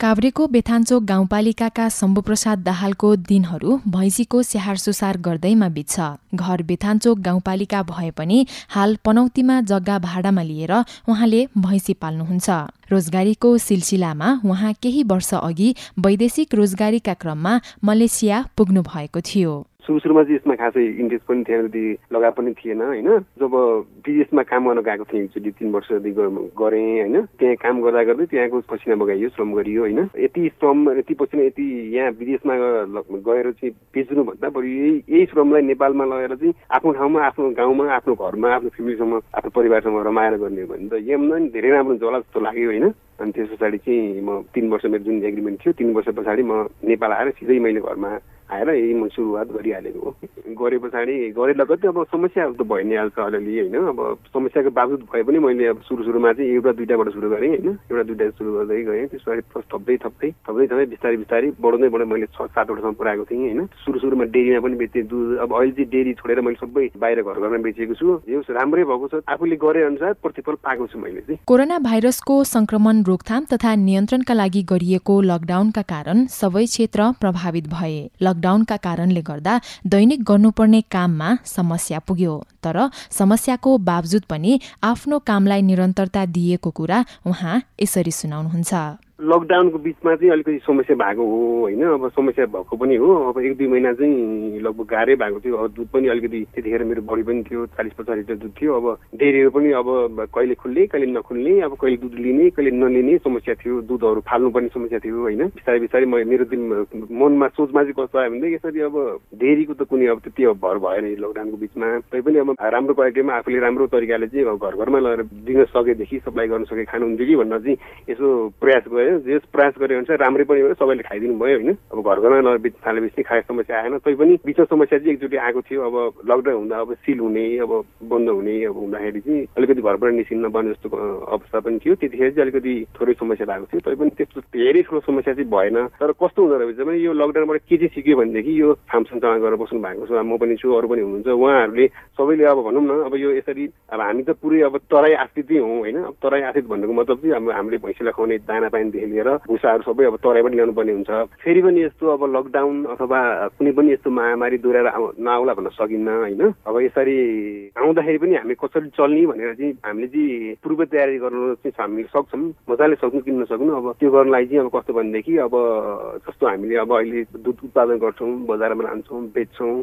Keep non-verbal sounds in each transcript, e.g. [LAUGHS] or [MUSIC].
काभ्रेको बेथान्चोक गाउँपालिकाका शम्भुप्रसाद दाहालको दिनहरू भैँसीको स्याहार सुसार गर्दैमा बित्छ। घर बेथान्चोक गाउँपालिका भए पनि हाल पनौतीमा जग्गा भाडामा लिएर उहाँले भैँसी पाल्नुहुन्छ। रोजगारीको सिलसिलामा उहाँ केही वर्ष अघि वैदेशिक रोजगारीका क्रममा मलेसिया पुग्नु भएको थियो। सुरु सुरुमा चाहिँ यसमा खासै इन्ट्रेस्ट पनि थिएन त्यति लगाए पनि थिएन होइन? जब विदेशमा काम गर्न गएको थिएँ एकचोटि तिन वर्षदेखि गरेँ होइन? त्यहाँ काम गर्दा गर्दै त्यहाँको पसिना बगाइयो श्रम गरियो होइन? यति श्रम यति पसिना यति यहाँ विदेशमा गएर चाहिँ बेच्नुभन्दा बरु यही यही श्रमलाई नेपालमा लगेर चाहिँ आफ्नो ठाउँमा आफ्नो गाउँमा आफ्नो घरमा आफ्नो फ्यामिलीसँग आफ्नो परिवारसँग रमाएर गर्ने हो भने त यहाँ धेरै राम्रो होला जस्तो लाग्यो होइन? अनि त्यस पछाडि चाहिँ म तिन वर्ष मेरो जुन एग्रिमेन्ट थियो तिन वर्ष पछाडि म नेपाल आएर सिधै मैले घरमा आएर यही म सुरुवात गरिहालेको हो। गरे पछाडि गरे लगत्तै अब समस्याहरू त भइ नै हाल्छ अलिअलि होइन? अब समस्याको बावजुद भए पनि मैले अब सुरु सुरुमा चाहिँ एउटा दुइटाबाट सुरु गरेँ होइन? एउटा दुइटा सुरु गर्दै गएँ। त्यस पछाडि थप्दै थप्दै थप्दै थप्दै बिस्तारै बिस्तारै बढाउँदै बढाउँदै मैले छ सातवटासम्म पुऱ्याएको थिएँ होइन? सुरु सुरुमा डेरीमा पनि बेचेँ दुध अब अहिले चाहिँ डेरी छोडेर मैले सबै बाहिर घर घरमा बेचेको छु। यो राम्रै भएको छ। आफूले गरे अनुसार प्रतिफल पाएको छु मैले चाहिँ। कोरोना भाइरसको संक्रमण रोकथाम तथा नियन्त्रणका लागि गरिएको लकडाउनका कारण सबै क्षेत्र प्रभावित भए। लकडाउनका कारणले गर्दा दैनिक गर्नुपर्ने काममा समस्या पुग्यो। तर समस्याको बावजुद पनि आफ्नो कामलाई निरन्तरता दिएको कुरा उहाँ यसरी सुनाउनुहुन्छ। लकडाउनको बिचमा चाहिँ अलिकति समस्या भएको हो होइन? अब समस्या भएको पनि हो। अब एक दुई महिना चाहिँ लगभग गाह्रै भएको थियो। अब दुध पनि अलिकति त्यतिखेर मेरो बढी पनि थियो चालिस पचास लिटर दुध थियो। अब डेरीहरू पनि अब कहिले खुल्ने कहिले नखुल्ने अब कहिले दुध लिने कहिले नलिने समस्या थियो। दुधहरू फाल्नुपर्ने समस्या थियो होइन? बिस्तारै बिस्तारै मेरो दिन मनमा सोचमा चाहिँ कस्तो आयो भने यसरी अब डेरीको त कुनै अब त्यति अब भर भएन लकडाउनको बिचमा। तैपनि अब राम्रो क्वालिटीमा आफूले राम्रो तरिकाले चाहिँ घर घरमा लगेर दिन सकेदेखि सप्लाई गर्न सके खानुहुन्थ्यो कि भनेर चाहिँ यसो प्रयास गरेँ भयो जे प्रयास गरे अनुसार राम्रै पनि भयो सबैले खाइदिनु भयो होइन। अब घर घरमा नबेच थालेपछि खाए समस्या आएन तै पनि बिचमा समस्या चाहिँ एकचोटि आएको थियो। अब लकडाउन हुँदा अब सिल हुने अब बन्द हुने अब हुँदाखेरि चाहिँ अलिकति घरबाट निस्किन नपर्ने जस्तो अवस्था पनि थियो। त्यतिखेर चाहिँ अलिकति थोरै समस्या भएको थियो तैपनि त्यस्तो धेरै ठुलो समस्या चाहिँ भएन। तर कस्तो हुँदो रहेछ भने यो लकडाउनबाट के चाहिँ सिक्यो भनेदेखि यो फामसङसँग गरेर बस्नु भएको छ। म पनि छु अरू पनि हुनुहुन्छ। उहाँहरूले सबैले अब भनौँ न अब यो यसरी अब हामी त पुरै अब तराई आश्रितै हौँ होइन। अब तराई आश्रित भन्नुको मतलब चाहिँ अब हामीले भैँसीलाई खुवाउने दाना पानीदेखि लिएर भुसाहरू सबै अब तराईबाट ल्याउनु पर्ने हुन्छ। फेरि पनि यस्तो अब लकडाउन अथवा कुनै पनि यस्तो महामारी दोहोऱ्याएर नआउला भन्न सकिन्न होइन? अब यसरी आउँदाखेरि पनि हामी कसरी चल्ने भनेर चाहिँ हामीले चाहिँ पूर्व तयारी गर्नु चाहिँ हामी सक्छौँ। मजाले सक्नु किन्न सक्नु अब त्यो गर्नलाई चाहिँ अब कस्तो भनेदेखि अब जस्तो हामीले अब अहिले दुध उत्पादन गर्छौँ बजारमा लान्छौँ बेच्छौँ।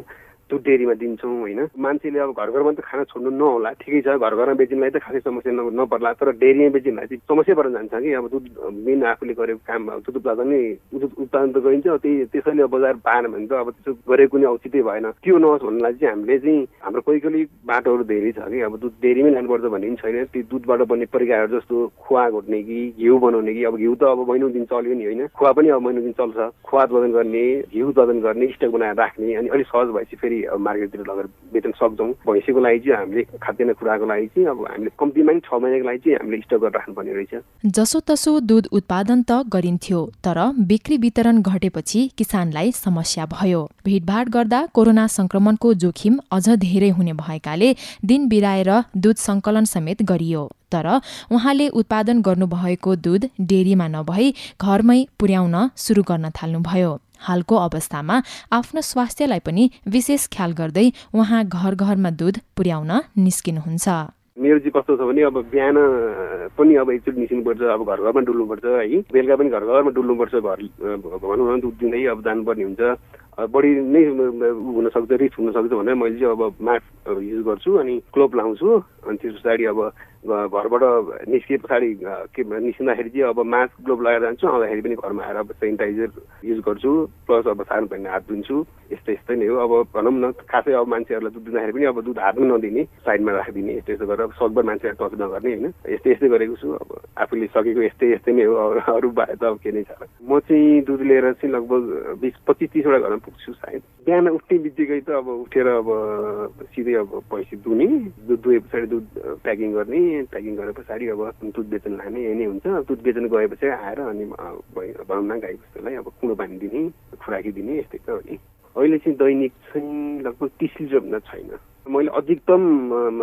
दुध डेरीमा दिन्छौँ होइन? मान्छेले अब घर घरमा त खाना छोड्नु नहोला ठिकै छ घर घरमा बेचिनलाई त खासै समस्या नपर्ला तर डेरीमा बेचिनलाई चाहिँ समस्या पर्न जान्छ कि? अब दुध मेन आफूले गरेको काम अब दुध उत्पादन नै उत्पादन त गरिन्छ त्यही त्यसैले अब बजार पाएन भने त अब त्यसो गरेको कुनै औचितै भएन। त्यो नहोस् भन्नलाई चाहिँ हामीले चाहिँ हाम्रो कोही कोही बाटोहरू धेरै छ कि? अब दुध डेरीमै लानुपर्छ भन्ने पनि छैन। त्यो दुधबाट बन्ने परिकारहरू जस्तो खुवा घोट्ने कि घिउ बनाउने कि अब घिउ त अब महिनौ दिन चल्यो नि होइन? खुवा पनि अब महिनौ दिन चल्छ। खुवा उत्पादन गर्ने घिउ उत्पादन गर्ने स्टक बनाएर राख्ने अनि अलिक सहज भएपछि फेरि फेरि मार्केटतिर लगेर बेच्न सक्छौँ। भैँसीको लागि चाहिँ हामीले खाद्यान्न कुराको लागि चाहिँ अब हामीले कम्तीमा छ महिनाको लागि चाहिँ हामीले स्टक गरेर राख्नुपर्ने रहेछ। जसोतसो दुध उत्पादन त गरिन्थ्यो तर बिक्री वितरण घटेपछि किसानलाई समस्या भयो। भिडभाड गर्दा कोरोना संक्रमणको जोखिम अझ धेरै हुने भएकाले दिन बिराएर दुध सङ्कलन समेत गरियो। तर उहाँले उत्पादन गर्नुभएको दुध डेरीमा नभई घरमै पुर्याउन सुरु गर्न थाल्नुभयो। हालको अवस्थामा आफ्नो स्वास्थ्यलाई पनि विशेष ख्याल गर्दै उहाँ घर घरमा दुध पुर्याउन निस्किनुहुन्छ। मेरो चाहिँ कस्तो छ भने अब बिहान पनि अब एकचोटि निस्किनुपर्छ अब घर घरमा डुल्नुपर्छ है। बेलुका पनि घर घरमा डुल्नुपर्छ घर भनौँ न दुध दिँदै अब जानुपर्ने हुन्छ। बढी नै हुनसक्छ रिस्क हुनसक्छ भनेर मैले चाहिँ अब मास्क युज गर्छु अनि क्लोभ लाउँछु। अनि त्यस पछाडि अब घरबाट निस्किए पछाडि के निस्किँदाखेरि चाहिँ अब मास्क ग्लोभ लगाएर जान्छु आउँदाखेरि पनि घरमा आएर अब सेनिटाइजर युज गर्छु प्लस अब सानो पानी हात धुन्छु यस्तै यस्तै नै हो। अब भनौँ न खासै अब मान्छेहरूलाई दुध दिँदाखेरि पनि अब दुध हातमै नदिने साइडमा राखिदिने यस्तो यस्तो गरेर सकभर मान्छेहरू टच नगर्ने होइन? यस्तै यस्तै गरेको छु। अब आफूले सकेको यस्तै यस्तै नै हो। अरू बाहेक त अब के नै छ। म चाहिँ दुध लिएर चाहिँ लगभग बिस पच्चिस तिसवटा घरमा पुग्छु सायद। बिहान उठ्ने बित्तिकै त अब उठेर अब सिधै अब पैसा दुने दुध दुहे पछाडि दुध प्याकिङ गर्ने प्याकिङ गरे पछाडि अब दुध बेच्न लाने यही नै हुन्छ। दुध बेच्न गएपछि आएर अनि भनौँ न गाई बस्तुलाई अब कुँडो पानी दिने खुराकी दिने यस्तै त हो नि अहिले चाहिँ दैनिक चाहिँ लगभग तिस लिटर भन्दा छैन। मैले अधिकतम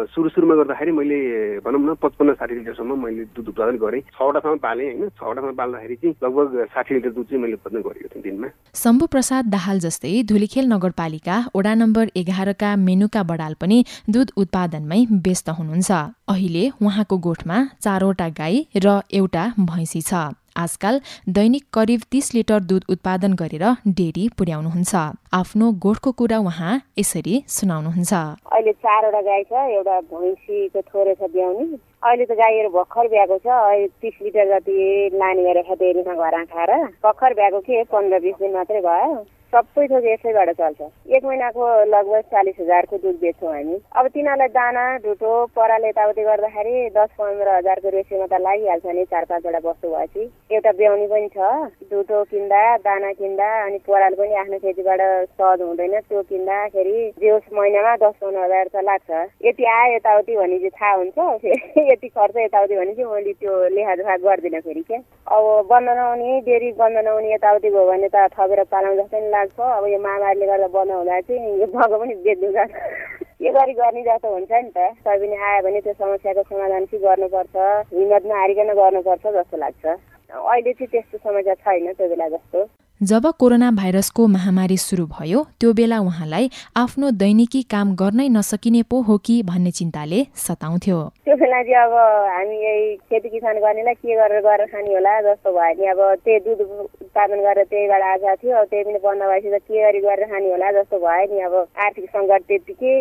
सुरु सुरुमा गर्दाखेरि मैले भनौँ न पचपन्न साठी लिटरसम्म मैले दुध उत्पादन गरेँ। छवटासम्म पालेँ होइन। छवटासम्म पाल्दाखेरि चाहिँ लगभग साठी लिटर दुध चाहिँ मैले उत्पादन गरेको थिएँ दिनमा। शम्भु प्रसाद दाहाल जस्तै धुलिखेल नगरपालिका वडा नम्बर एघारका मेनुका बडाल पनि दुध उत्पादनमै व्यस्त हुनुहुन्छ। अहिले उहाँको गोठमा चारवटा गाई र एउटा भैँसी छ। आजकाल दैनिक करिब तीस लिटर दुध उत्पादन गरेर डेरी पुर्याउनुहुन्छ। आफ्नो गोठको कुरा उहाँ यसरी सुनाउनुहुन्छ। अहिले चारवटा गाई छ एउटा भैँसीको थोरै छ ब्याउने। अहिले त गाईहरू भर्खर ब्याएको छ अहिले तिस लिटर जति लाने गरेको छ डेरीमा घर खाएर। भर्खर ब्याएको के पन्ध्र बिस दिन मात्रै भयो। सबै थोक यसैबाट चल्छ। एक महिनाको लगभग चालिस हजारको दुध बेच्छौँ हामी। अब तिनीहरूलाई दाना ढुटो पराल यताउति गर्दाखेरि दस पन्ध्र हजारको रेसियोमा त लागिहाल्छ नि चार पाँचवटा वस्तु भएपछि। एउटा ब्याउनी पनि छ। ढुटो किन्दा दाना किन्दा अनि पराल पनि आफ्नो खेतीबाट सहज हुँदैन। त्यो किन्दाखेरि जेउस महिनामा दस पन्ध्र हजार त लाग्छ। यति आयो यताउति भने चाहिँ थाहा हुन्छ। [LAUGHS] यति खर्च यताउति भने चाहिँ मैले त्यो लेखाजोखा गर्दिनँ फेरि क्या। अब बन्द नहुने डेरी बन्द नहुने यताउति भयो भने त थपेर पालाउँ जस्तै नि लाग्छ। अब यो महामारीले गर्दा बन्द हुँदा चाहिँ यो भएको पनि बेच्नु जान्छ के गरी गर्ने जस्तो हुन्छ नि त। तै पनि आयो भने त्यो समस्याको समाधान चाहिँ गर्नुपर्छ। हिम्मत नहारिकन गर्नुपर्छ जस्तो लाग्छ। अहिले चाहिँ त्यस्तो समस्या छैन त्यो बेला जस्तो। जब कोरोना भाइरसको महामारी सुरु भयो त्यो बेला उहाँलाई आफ्नो दैनिकी काम गर्नै नसकिने पो हो कि भन्ने चिन्ताले सताउँथ्यो। त्यो बेला चाहिँ अब हामी यही खेती किसान गर्नेलाई के गरेर गरेर खाने होला जस्तो भयो नि। अब त्यही दुध उत्पादन गरेर त्यहीबाट आएको थियो। अब त्यही पनि बन्द भएपछि त के गरी गरेर खाने होला जस्तो भयो नि। अब आर्थिक सङ्कट त्यतिकै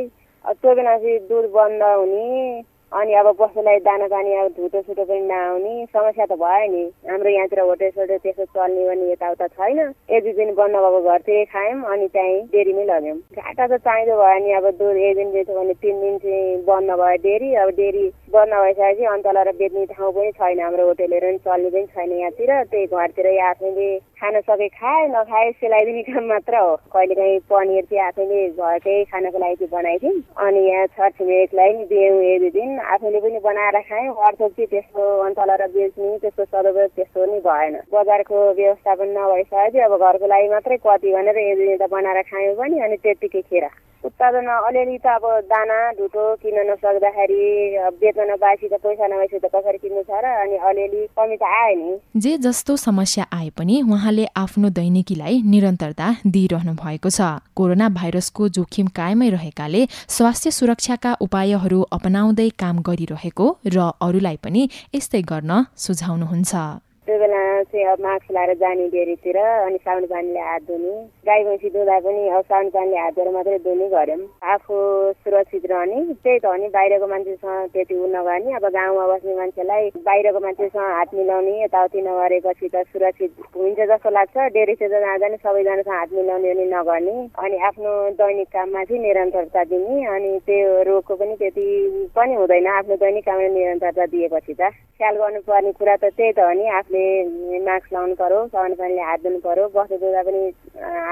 त्यो बेला चाहिँ दुध बन्द हुने। अनि अब पशुलाई दाना पानी अब धुटो सुटो पनि नआउने समस्या त भयो नि। हाम्रो यहाँतिर होटेल सोटेल त्यसो चल्ने पनि यताउता छैन। एक दुई दिन बन्द भएको घरतिर खायौँ अनि त्यहीँ डेरीमै लग्यौँ। घाटा त चाहिँदो भयो नि अब दुध एक दिन बेच्यो भने तिन दिन चाहिँ बन्द भयो डेरी। अब डेरी बन्द भइसकेपछि अन्त लगाएर बेच्ने ठाउँ पनि छैन हाम्रो होटेलहरू पनि चल्ने पनि छैन यहाँतिर। त्यही घरतिर आफैले खान सके खाए नखाए सिलाइदिने काम मात्र हो। कहिले काहीँ पनिर चाहिँ आफैले घरकै खानको लागि चाहिँ बनाइदिउँ अनि यहाँ छरछिमेकलाई पनि दियौँ एक दुई दिन आफैले पनि बनाएर खायौँ अर्थोक चाहिँ त्यस्तो अन्तलर बेच्ने त्यस्तो सदुपयोग त्यस्तो नि भएन। बजारको व्यवस्थापन नभइसकेपछि अब घरको लागि मात्रै कति भनेर एक दुई दिन त बनाएर खायौँ पनि अनि त्यत्तिकै खेर। उत्पादनमा अलिअलि त अब दाना ढुटो किन्न नसक्दाखेरि बेच्न नपाएपछि त पैसा नभएपछि त कसरी किन्नु छ र? अनि अलिअलि कमी त आयो नि। जे जस्तो समस्या आए पनि उहाँले आफ्नो दैनिकीलाई निरन्तरता दिइरहनु भएको छ। कोरोना भाइरसको जोखिम कायमै रहेकाले स्वास्थ्य सुरक्षाका उपायहरू अपनाउँदै काम गरिरहेको र अरूलाई पनि यस्तै गर्न सुझाउनुहुन्छ। त्यो बेला चाहिँ अब मास्क लाएर जाने डेरीतिर अनि साउन पानीले हात धुने। गाई भैँसी धुँदा पनि अब साउन पानीले हात धुएर मात्रै धुने गऱ्यौँ आफू सुरक्षित रहने त्यही त हो नि बाहिरको मान्छेसँग त्यति उ नगर्ने। अब गाउँमा बस्ने मान्छेलाई बाहिरको मान्छेसँग हात मिलाउने यताउति नगरेपछि त सुरक्षित हुन्छ जस्तो लाग्छ। डेरीतिर जाँदा नि सबैजनासँग हात मिलाउने पनि नगर्ने। अनि आफ्नो दैनिक काममा चाहिँ निरन्तरता दिने अनि त्यो रोगको पनि त्यति पनि हुँदैन। आफ्नो दैनिक काममा निरन्तरता दिएपछि त। ख्याल गर्नुपर्ने कुरा त त्यही त हो नि। आफूले मास्क लाउनु पर्यो साबुन पानीले हात धुनु पर्यो बस्नु धुँदा पनि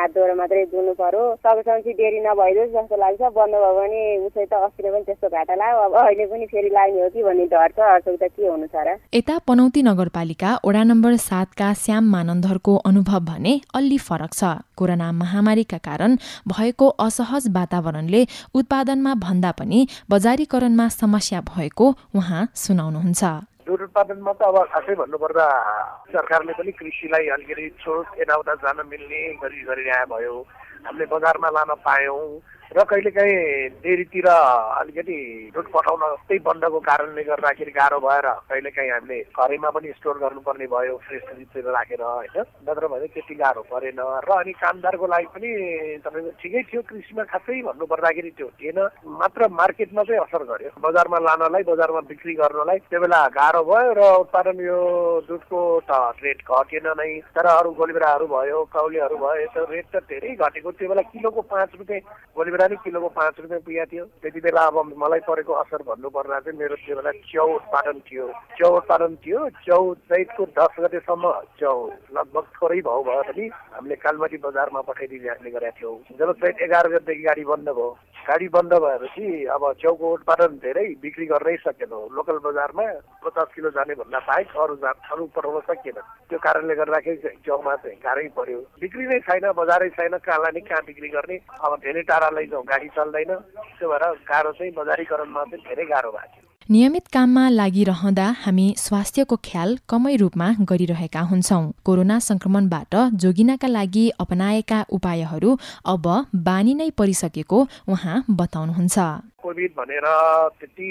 हात धोएर मात्रै धुनु पर्यो। सकेसम्म चाहिँ डेरी नभइदियोस् जस्तो लाग्छ। बन्द भयो भने उसै त अस्ति पनि त्यस्तो घाटा लाग्यो अब अहिले पनि फेरि लाग्ने हो कि भन्ने डर छ। अर्थक त के हुनु छ र? यता पनौती नगरपालिका वडा नम्बर सातका श्याम मानन्दरको अनुभव भने अलि फरक छ। कोरोना महामारीका कारण भएको असहज वातावरणले उत्पादनमा भन्दा पनि बजारीकरणमा समस्या भएको उहाँ सुनाउनुहुन्छ। उत्पादनमा त अब खासै भन्नुपर्दा सरकारले पनि कृषिलाई अलिकति छुट यताउता जान मिल्ने गरी गरिरह भयो। हामीले बजारमा लान पायौँ। र कहिलेकाहीँ डेरीतिर अलिकति दुध पठाउन त्यही बन्दको कारणले गर्दाखेरि गाह्रो भएर कहिलेकाहीँ हामीले घरैमा पनि स्टोर गर्नुपर्ने भयो फ्रेस फ्रिजतिर राखेर होइन? नत्र भने त्यति गाह्रो परेन। र अनि कामदारको लागि पनि तपाईँको ठिकै थियो कृषिमा खासै भन्नुपर्दाखेरि त्यो थिएन। मात्र मार्केटमा चाहिँ असर गर्यो। बजारमा लानलाई बजारमा बिक्री गर्नलाई त्यो बेला गाह्रो भयो र उत्पादन यो दुधको त रेट घटेन नै। तर अरू गोलीबेराहरू भयो कौलीहरू भयो त्यो रेट त धेरै घटेको त्यो बेला किलोको पाँच रुपियाँ गोलीबेरा नि किलोको पाँच रुपियाँ पुगेको थियो। त्यति बेला अब मलाई परेको असर भन्नुपर्दा चाहिँ मेरो त्यो बेला च्याउ उत्पादन थियो। च्याउ उत्पादन थियो। च्याउ चैतको दस गतेसम्म च्याउ लगभग थोरै भाउ भयो पनि हामीले कालमाटी बजारमा पठाइदिने गरेका थियौँ। जब चैत एघार गतेदेखि गाडी बन्द भयो। गाडी बन्द भएपछि अब च्याउको उत्पादन धेरै बिक्री गर्नै सकेनौँ। लोकल बजारमा पचास किलो जाने भन्दा बाहेक अरू जा अरू पठाउन सकिएन। त्यो कारणले गर्दाखेरि च्याउमा चाहिँ गाह्रै पर्यो। बिक्री नै छैन बजारै छैन कहाँलाई नि कहाँ बिक्री गर्ने? अब धेरै टाढा गाडीको गाडी चल्दैन। त्यो भएर गाह्रो चाहिँ बजारीकरणमा चाहिँ धेरै गाह्रो भएको थियो। नियमित काममा लागिरहँदा हामी स्वास्थ्यको ख्याल कमै रूपमा गरिरहेका हुन्छौँ। कोरोना संक्रमणबाट जोगिनका लागि अपनाएका उपायहरू अब बानी नै परिसकेको उहाँ बताउनुहुन्छ। कोभिड भनेर त्यति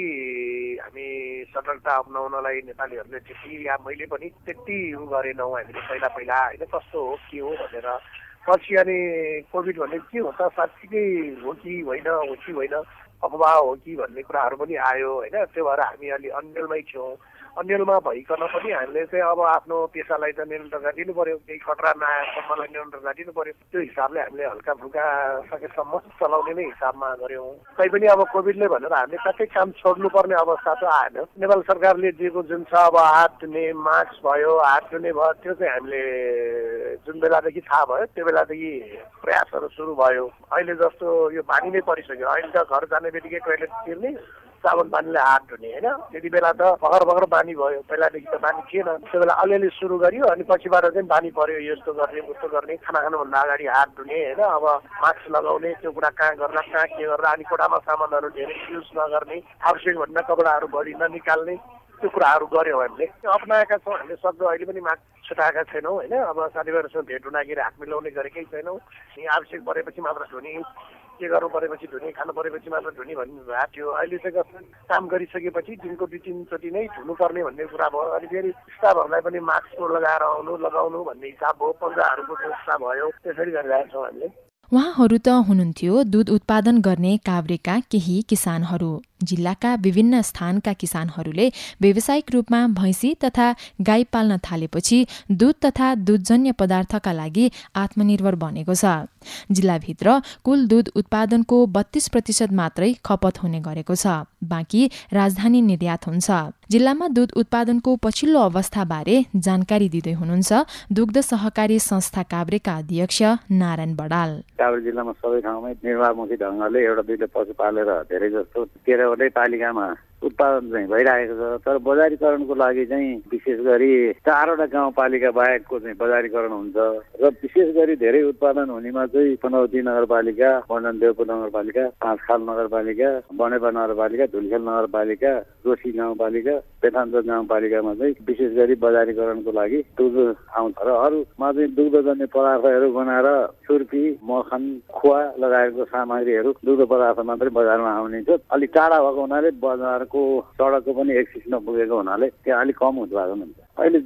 हामी सतर्कता अप्नाउनलाई नेपालीहरूले त्यति या मैले पनि त्यति गरेनौँ हामीले पहिला पहिला होइन कस्तो हो के हो भनेर पछि अनि कोभिड भन्ने के हो त साँच्चीकै हो कि होइन हो कि होइन अफवाह हो कि भन्ने कुराहरू पनि आयो होइन? त्यो भएर हामी अलि अन्यलमै थियौँ अन्यलमा भइकन पनि हामीले चाहिँ अब आफ्नो पेसालाई त नियन्त्रण दिनु पर्यो। केही खतरा नआएसम्मलाई नियन्त्रण दिनु पर्यो। त्यो हिसाबले हामीले हल्का फुल्का सकेसम्म चलाउने नै हिसाबमा गऱ्यौँ। पनि अब कोभिडले भनेर हामीले कतै काम छोड्नुपर्ने अवस्था त आएन। नेपाल सरकारले दिएको जुन छ अब हात धुने मास्क भयो हात धुने भयो त्यो चाहिँ हामीले जुन बेलादेखि थाहा भयो त्यो बेलादेखि प्रयासहरू सुरु भयो। अहिले जस्तो यो बानी नै परिसक्यो। अहिले त घर जाने बित्तिकै टोइलेट तिर्ने साबुन पानीले हात धुने होइन? त्यति बेला त भर्खर भर्खर बानी भयो। पहिलादेखि त बानी थिएन। त्यो बेला अलिअलि सुरु गरियो अनि पछिबाट चाहिँ बानी पर्यो यस्तो गर्ने उस्तो गर्ने खाना खानुभन्दा अगाडि हात धुने होइन? अब मास्क लगाउने त्यो कुरा कहाँ गर्ला कहाँ के गर्ला अनि कोठामा सामानहरू धेरै युज नगर्ने आवश्यक भन्दा कपडाहरू बढी ननिकाल्ने त्यो कुराहरू गऱ्यौँ हामीले। अप्नाएका छौँ हामीले सक्दो अहिले पनि मास्क छुटाएका छैनौँ होइन? अब साथीभाइहरूसँग भेट हुँदाखेरि हात मिलाउने गरेकै छैनौँ। आवश्यक परेपछि मात्र धुने। के गर्नु परेपछि धुने खानु परेपछि मात्र धुने भन्ने भएको थियो। अहिले चाहिँ काम गरिसकेपछि दिनको दुई तिनचोटि नै धुनुपर्ने भन्ने कुरा भयो। अनि फेरि स्टाफहरूलाई पनि मास्क लगाएर आउनु लगाउनु भन्ने हिसाब भयो। पन्जाहरूको व्यवस्था भयो। त्यसरी गरिरहेका छौँ हामीले। उहाँहरू त हुनुहुन्थ्यो दुध उत्पादन गर्ने काभ्रेका केही किसानहरू। जिल्लाका विभिन्न स्थानका किसानहरूले व्यावसायिक रूपमा भैँसी तथा गाई पाल्न थालेपछि दूध तथा दूधजन्य पदार्थका लागि आत्मनिर्भर बनेको छ। जिल्लाभित्र कुल दूध उत्पादनको बत्तीस प्रतिशत मात्रै खपत हुने गरेको छ। बाँकी राजधानी निर्यात हुन्छ। जिल्लामा दूध उत्पादनको पछिल्लो अवस्थाबारे जानकारी दिँदै हुनुहुन्छ दुग्ध सहकारी संस्था काभ्रेका अध्यक्ष नारायण बडाल। काभ्रे जिल्लामा सबै ठाउँमै निर्वाहमुखी ढङ्गले एउटा दुईवटा पशु पालेर धेरै जस्तो तेह्रवटै पालिकामा उत्पादन चाहिँ भइरहेको छ। तर बजारीकरणको लागि चाहिँ विशेष गरी चारवटा गाउँपालिका बाहेकको चाहिँ बजारीकरण हुन्छ र विशेष गरी धेरै उत्पादन हुनेमा चाहिँ पनौती नगरपालिका वर्णनदेवपुर नगरपालिका पाँचखाल नगरपालिका बनेपा नगरपालिका धुलखेल नगरपालिका जोशी गाउँपालिका पेथान्चोक गाउँपालिकामा चाहिँ विशेष गरी बजारीकरणको लागि दुध आउँछ र अरूमा चाहिँ दुग्धजन्य पदार्थहरू बनाएर छुर्पी मखन खुवा लगाएको सामग्रीहरू दुग्ध पदार्थ मात्रै बजारमा आउने छ। अलिक टाढा भएको हुनाले बजार सडकको सडकको पनि एक्सिस नपुगेको हुनाले त्यहाँ अलिक कम उत्पादन हुन्छ। अहिले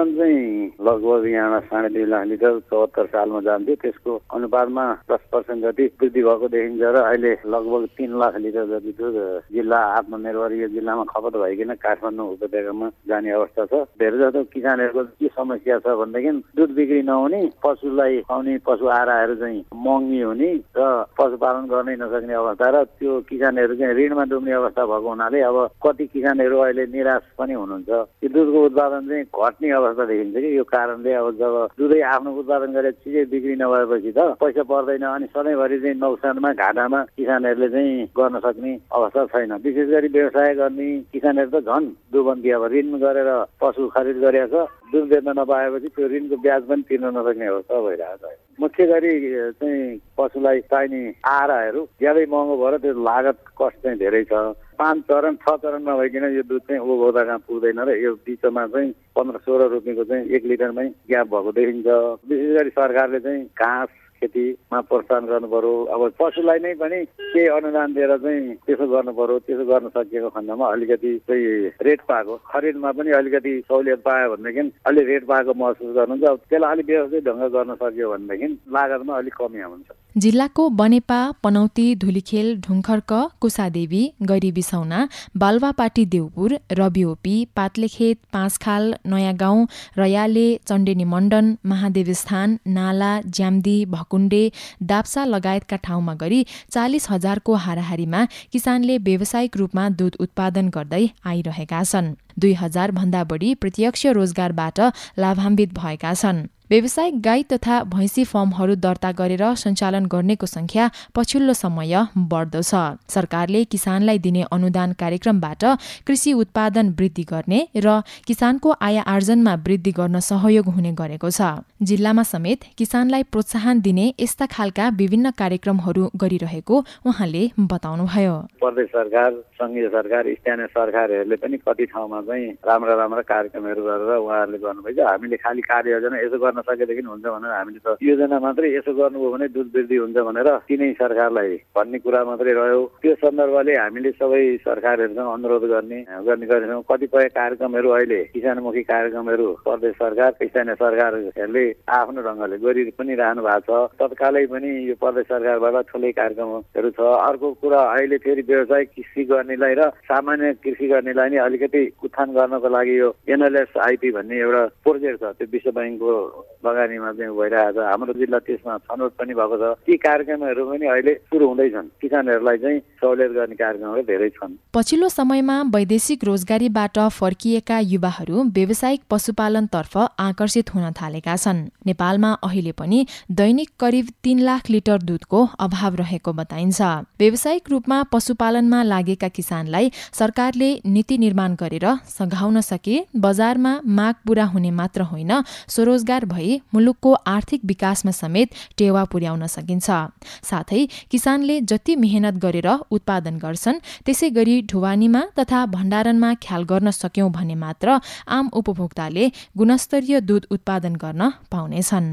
उत्पादन चाहिँ लगभग यहाँ साढे दुई लाख लिटर चौहत्तर सालमा जान्थ्यो। त्यसको अनुपातमा दस पर्सेन्ट जति वृद्धि भएको देखिन्छ र अहिले लगभग तिन लाख लिटर जति दुध जिल्ला आत्मनिर्भर यो जिल्लामा खपत भइकन काठमाडौँ उपत्यकामा जाने अवस्था छ। धेरै जस्तो किसानहरूको के समस्या छ भनेदेखि दुध बिक्री नहुने पशुलाई खुवाउने पशु आराहरू चाहिँ महँगी हुने र पशुपालन गर्नै नसक्ने अवस्था र त्यो किसानहरू चाहिँ ऋणमा डुब्ने अवस्था भएको हुनाले अब कति किसानहरू अहिले निराश पनि हुनुहुन्छ। यो दुधको उत्पादन चाहिँ घट्ने अवस्था देखिन्छ कि? यो कारणले अब जब दुधै आफ्नो उत्पादन गरेर चिजै बिक्री नभएपछि त पैसा पर्दैन अनि सधैँभरि चाहिँ नोक्सानमा घाटामा किसानहरूले चाहिँ गर्न सक्ने अवस्था छैन। विशेष गरी व्यवसाय गर्ने किसानहरू त झन् दुबन्दी अब ऋण गरेर पशु खरिद गरेको छ। दुध बेच्न नपाएपछि त्यो ऋणको ब्याज पनि तिर्न नसक्ने अवस्था भइरहेको छ। मुख्य गरी चाहिँ पशुलाई चाहिने आहाराहरू ज्यादै महँगो भएर त्यो लागत कस्ट चाहिँ धेरै छ। पाँच चरण छ चरणमा भइकन यो दुध चाहिँ उपभोक्ता कहाँ पुग्दैन र यो बिचमा चाहिँ पन्ध्र सोह्र रुपियाँको चाहिँ एक लिटरमै ग्याप भएको देखिन्छ। विशेष गरी सरकारले चाहिँ घाँस खेतीमा प्रोत्साहन गर्नु पर्यो अब पशुलाई नै पनि केही अनुदान दिएर चाहिँ त्यसो गर्नु पर्यो त्यसो गर्न सकिएको खण्डमा अलिकति चाहिँ रेट पाएको। खरिदमा पनि अलिकति सहुलियत पायो भनेदेखि अलिक रेट पाएको महसुस गर्नुहुन्छ। त्यसलाई अलिक व्यवस्थित ढङ्ग गर्न सक्यो भनेदेखि लागतमा अलिक कमी आउँछ। जिल्लाको बनेपा पनौती धुलीखेल ढुङ्खर्क कुसादेवी गैरी बिसौना बालुवापाटी देउपुर रबिओपी पातलेखेत पाँचखाल नयाँ गाउँ रयाले चण्डेनी मण्डन महादेवस्थान नाला ज्याम्दी भकुण्डे दाप्सा लगायतका ठाउँमा गरी चालिस हजारको हाराहारीमा किसानले व्यावसायिक रूपमा दूध उत्पादन गर्दै आइरहेका छन्। दुई हजार भन्दा बढी प्रत्यक्ष रोजगारबाट लाभान्वित भएका छन्। व्यावसायिक गाई तथा भैँसी फर्महरू दर्ता गरेर सञ्चालन गर्नेको संख्या पछिल्लो समय बढ्दो छ। सरकारले किसानलाई दिने अनुदान कार्यक्रमबाट कृषि उत्पादन वृद्धि गर्ने र किसानको आय आर्जनमा वृद्धि गर्न सहयोग हुने गरेको छ। जिल्लामा समेत किसानलाई प्रोत्साहन दिने यस्ता खालका विभिन्न कार्यक्रमहरू गरिरहेको उहाँले बताउनुभयो। प्रदेश सरकार सङ्घीय सरकार स्थानीय सरकारहरूले पनि कति ठाउँमा चाहिँ राम्रा राम्रा कार्यक्रमहरू गरेर उहाँहरूले गर्नुभएको हामीले खालि कार्ययोजना यसो गर्न सकेदेखि हुन्छ भनेर हामीले त योजना मात्रै यसो गर्नुभयो भने दुध वृद्धि हुन्छ भनेर तिनै सरकारलाई भन्ने कुरा मात्रै रह्यो। त्यो सन्दर्भले हामीले सबै सरकारहरूसँग अनुरोध गर्ने गर्ने गरेछौँ। कतिपय कार्यक्रमहरू अहिले किसानमुखी कार्यक्रमहरू प्रदेश सरकार स्थानीय सरकारहरूले आफ्नो ढङ्गले गरि पनि रहनु भएको छ। तत्कालै पनि यो प्रदेश सरकारबाट ठुलै कार्यक्रमहरू छ। अर्को कुरा अहिले फेरि व्यवसायिक कृषि गर्नेलाई र सामान्य कृषि गर्नेलाई नै अलिकति उत्थान गर्नको लागि यो एनएलएस आइपी भन्ने एउटा प्रोजेक्ट छ। त्यो विश्व ब्याङ्कको लगानीमा चाहिँ भइरहेको छ। हाम्रो जिल्ला त्यसमा छनौट पनि भएको छ। ती कार्यक्रमहरू पनि अहिले सुरु हुँदैछन्। किसानहरूलाई चाहिँ सहुलियत गर्ने कार्यक्रमहरू धेरै छन्। पछिल्लो समयमा वैदेशिक रोजगारीबाट फर्किएका युवाहरू व्यावसायिक पशुपालनतर्फ आकर्षित हुन थालेका छन्। नेपालमा अहिले पनि दैनिक करिब तीन लाख लिटर दुधको अभाव रहेको बताइन्छ। व्यावसायिक रूपमा पशुपालनमा लागेका किसानलाई सरकारले नीति निर्माण गरेर सघाउन सके बजारमा माग पूरा हुने मात्र होइन स्वरोजगार भई मुलुकको आर्थिक विकासमा समेत टेवा पुर्याउन सकिन्छ। साथै किसानले जति मेहनत गरेर उत्पादन गर्छन् त्यसै गरी ढुवानीमा तथा भण्डारणमा ख्याल गर्न सक्यौं भने मात्र आम उपभोक्ताले गुणस्तरीय दूध उत्पादन गर्न पाउनेछन्।